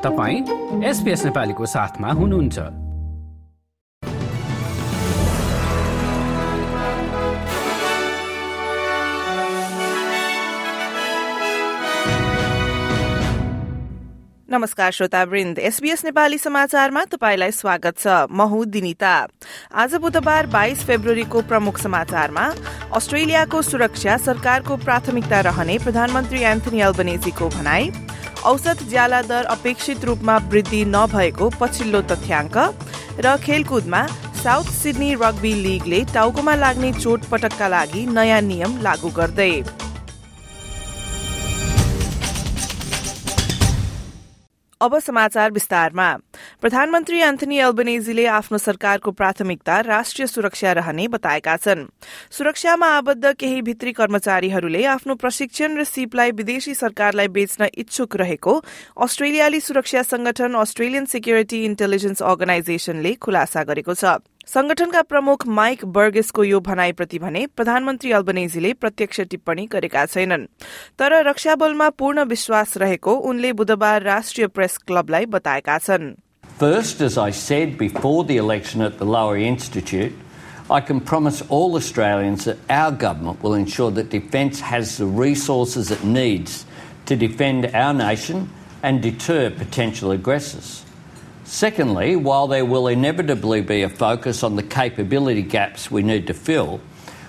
तपाईँ एसपिएस नेपालीको साथमा हुनुहुन्छ। नमस्कार श्रोतावृन्द एसबीएस नेपाली समाचारमा तपाईँलाई स्वागत छ। म हुँ दिनिता। आज बुधबार बाइस फेब्रुअरीको प्रमुख समाचारमा अस्ट्रेलियाको सुरक्षा सरकारको प्राथमिकता रहने प्रधानमन्त्री एन्थनी अल्बनेजीको भनाई औसत ज्याला दर अपेक्षित रूपमा वृद्धि नभएको पछिल्लो तथ्याङ्क र खेलकुदमा साउथ सिडनी रग्बी लीगले टाउकोमा लाग्ने चोटपटकका लागि नयाँ नियम लागू गर्दै अब समाचार विस्तारमा। प्रधानमन्त्री एन्थनी एल्बनेजीले आफ्नो सरकारको प्राथमिकता राष्ट्रिय सुरक्षा रहने बताएका छन्। सुरक्षामा आबद्ध केही भित्री कर्मचारीहरूले आफ्नो प्रशिक्षण र सिपलाई विदेशी सरकारलाई बेच्न इच्छुक रहेको अस्ट्रेलियाली सुरक्षा संगठन अस्ट्रेलियन सेक्युरिटी इन्टेलिजेन्स अर्गनाइजेशनले खुलासा गरेको छ। संगठनका प्रमुख माइक बर्गेसको यो भनाईप्रति भने प्रधानमन्त्री अल्बनेजीले प्रत्यक्ष टिप्पणी गरेका छैनन् तर रक्षा बलमा पूर्ण विश्वास रहेको उनले बुधबार राष्ट्रिय प्रेस क्लबलाई बताएका छन् First, as I said before the election at the Lowy Institute, I can promise all Australians that our government will ensure that Defence has the resources it needs to defend our nation and deter potential aggressors. Secondly, while there will inevitably be a focus on the capability gaps we need to fill,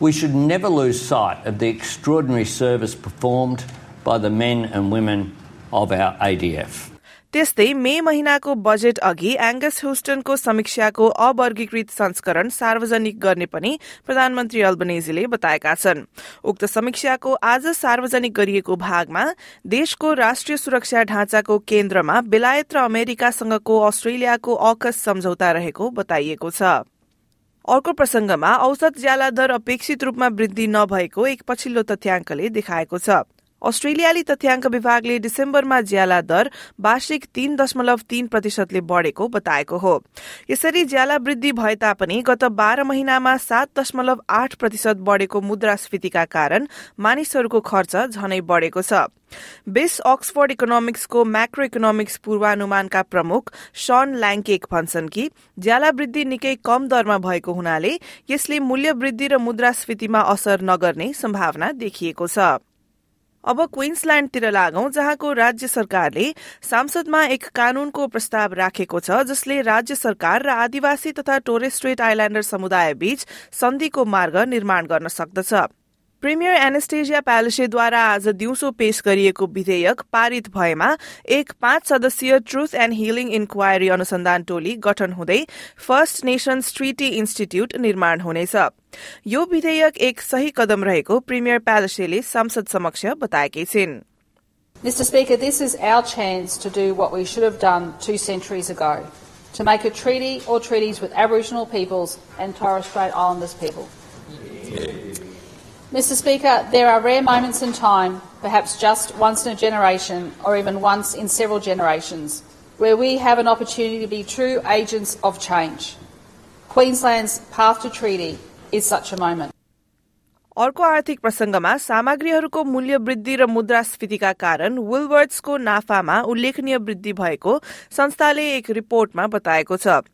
we should never lose sight of the extraordinary service performed by the men and women of our ADF. त्यस्तै मे महिनाको budget अघि Angus ह्युस्टनको समीक्षाको अवर्गीकृत संस्करण सार्वजनिक गर्ने पनि प्रधानमन्त्री अल्बनेजीले बताएका छन्। उक्त समीक्षाको आज सार्वजनिक गरिएको भागमा देशको राष्ट्रिय सुरक्षा ढाँचाको केन्द्रमा बेलायत र अमेरिकासँगको अस्ट्रेलियाको अकस सम्झौता रहेको बताइएको छ। अर्को प्रसंगमा औसत ज्याला दर अपेक्षित रूपमा वृद्धि नभएको एक पछिल्लो तथ्याङ्कले देखाएको छ। अस्ट्रेलियाली तथ्याङ्क विभागले डिसेम्बरमा ज्याला दर वार्षिक तीन दशमलव तीन प्रतिशतले बढ़ेको बताएको हो। यसरी ज्याला वृद्धि भए तापनि गत बाह्र महिनामा सात दशमलव आठ प्रतिशत बढ़ेको मुद्रास्फीतिका कारण मानिसहरूको खर्च झनै बढ़ेको छ। बेस अक्सफोर्ड इकोनोमिक्सको म्याक्रो इकोनोमिक्स पूर्वानुमानका प्रमुख सन ल्याङ्केक भन्छन् कि ज्याला वृद्धि निकै कम दरमा भएको हुनाले यसले मूल्य वृद्धि र मुद्रास्फीतिमा असर नगर्ने सम्भावना देखिएको छ। अब क्वीन्सल्याण्डतिर लागौं जहाँको राज्य सरकारले सांसदमा एक कानूनको प्रस्ताव राखेको छ जसले राज्य सरकार र आदिवासी तथा टोरेस्ट्रेट आइल्याण्डर समुदाय बीच सन्धिको मार्ग निर्माण गर्न सक्दछ। प्रिमियर एनेस्टेजिया प्यालेसेद्वारा आज दिउँसो पेश गरिएको विधेयक पारित भएमा एक पाँच सदस्यीय ट्रुथ एण्ड हिलिङ इन्क्वायरी अनुसन्धान टोली गठन हुँदै फर्स्ट नेशन्स ट्रिटी इन्स्टिट्यूट निर्माण हुनेछ यो विधेयक एक सही कदम रहेको प्रिमियर प्यालेसेले संसद समक्ष बताएकी छिन् Mr. Speaker, this is our chance to do what we should have done two centuries ago to make a treaty or treaties with Aboriginal peoples and Torres Strait Islanders people. Mr. Speaker, there are rare moments in time, perhaps just once in a generation or even once in several generations, where we have an opportunity to be true agents of change. Queensland's path to treaty is such a moment. अर्को आर्थिक प्रसंगमा सामग्रीहरूको मूल्य वृद्धि र मुद्रास्फीतिका कारण वुलवर्ड्सको नाफामा उल्लेखनीय वृद्धि भएको संस्थाले एक रिपोर्टमा बताएको छ।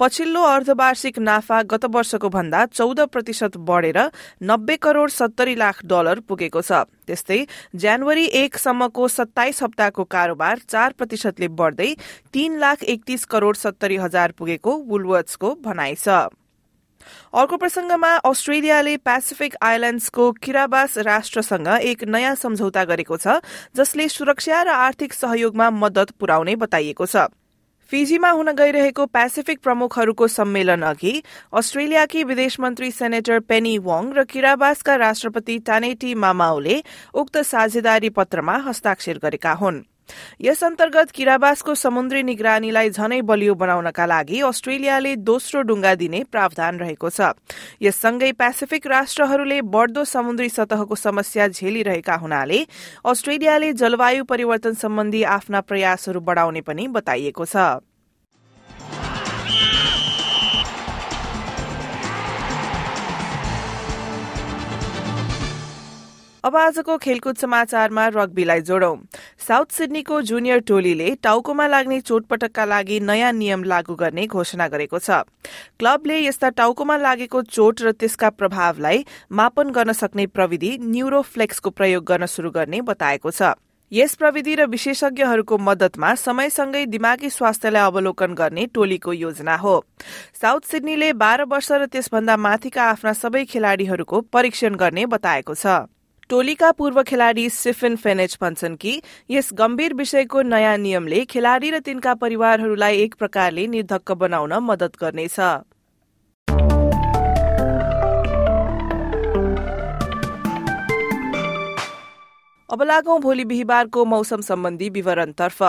पछिल्लो अर्धवार्षिक नाफा गत वर्षको भन्दा चौध प्रतिशत बढ़ेर नब्बे करोड़ सत्तरी लाख डलर पुगेको छ। त्यस्तै जनवरी एकसम्मको सत्ताइस हप्ताको कारोबार चार प्रतिशतले बढ़दै तीन लाख एकतीस करोड़ सत्तरी हजार पुगेको वुलवर्ड्सको भनाइ छ। अर्को प्रसंगमा अस्ट्रेलियाले पेसिफिक आइल्याण्ड्सको किराबास राष्ट्रसँग एक नयाँ सम्झौता गरेको छ जसले सुरक्षा र आर्थिक सहयोगमा मदत पुर्याउने बताइएको छ। फिजीमा हुन गइरहेको पेसिफिक प्रमुखहरूको सम्मेलन अघि अस्ट्रेलियाकी विदेश मन्त्री सेनेटर पेनी वोङ र किराबासका राष्ट्रपति टानेटी मामाओले उक्त साझेदारी पत्रमा हस्ताक्षर गरेका हुन्। यस अन्तर्गत किराबासको समुद्री निगरानीलाई झनै बलियो बनाउनका लागि अस्ट्रेलियाले दोस्रो डुङ्गा दिने प्रावधान रहेको छ। यससँगै पेसिफिक राष्ट्रहरूले बढ़दो समुद्री सतहको समस्या झेलिरहेका हुनाले अस्ट्रेलियाले जलवायु परिवर्तन सम्बन्धी आफ्ना प्रयासहरू बढ़ाउने पनि बताइएको छ। अब आजको खेलकुद समाचारमा रग्बीलाई जोडौं। साउथ सिडनीको जुनियर टोलीले टाउकोमा लाग्ने चोटपटकका लागि नयाँ नियम लागू गर्ने घोषणा गरेको छ। क्लबले यस्ता टाउकोमा लागेको चोट र त्यसका प्रभावलाई मापन गर्न सक्ने प्रविधि न्यूरोफ्लेक्सको प्रयोग गर्न शुरू गर्ने बताएको छ। यस प्रविधि र विशेषज्ञहरूको मदतमा समयसँगै दिमागी स्वास्थ्यलाई अवलोकन गर्ने टोलीको योजना हो। साउथ सिडनीले बाह्र वर्ष र त्यसभन्दा माथिका आफ्ना सबै खेलाड़ीहरूको परीक्षण गर्ने बताएको छ। टोलीका पूर्व खेलाड़ी स्टिफन फेनेच भन्छन् कि यस गम्भीर विषयको नयाँ नियमले खेलाड़ी र तिनका परिवारहरूलाई एक प्रकारले निर्धक्क बनाउन मदत गर्नेछ। अब लागौं भोलि बिहिबारको मौसम सम्बन्धी विवरणतर्फ।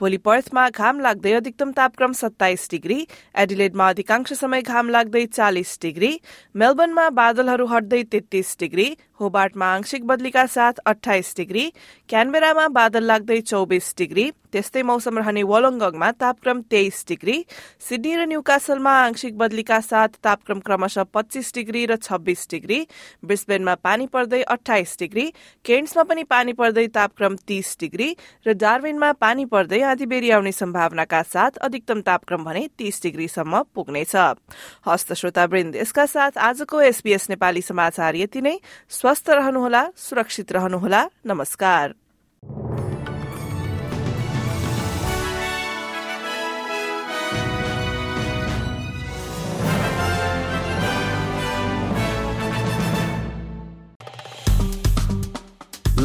भोलि पर्थमा घाम लाग्दै अधिकतम तापक्रम सत्ताइस डिग्री एडिलेडमा अधिकांश समय घाम लाग्दै चालिस डिग्री मेलबर्नमा बादलहरू हट्दै तेत्तीस डिग्री होबार्टमा आंशिक बदलीका साथ अठाइस डिग्री क्यानबेरामा बादल लाग्दै चौबिस डिग्री त्यस्तै मौसम रहने वलोङ्गङमा तापक्रम तेइस डिग्री सिडनी र न्यूकासलमा आंशिक बदलीका साथ तापक्रम क्रमशः पच्चीस डिग्री र छब्बीस डिग्री ब्रिस्बेनमा पानी पर्दै अठाइस डिग्री केन्समा पनि पानी पर्दै तापक्रम तीस डिग्री र डार्विनमा पानी पर्दै आधी बेरी आउने सम्भावनाका साथ अधिकतम तापक्रम भने तीस डिग्रीसम्म पुग्नेछ। हस्त यसका साथ आजको एसपीएस नेपाली समाचार यति नै। स्वस्थ रहनुहोला सुरक्षित रहनुहोला। नमस्कार।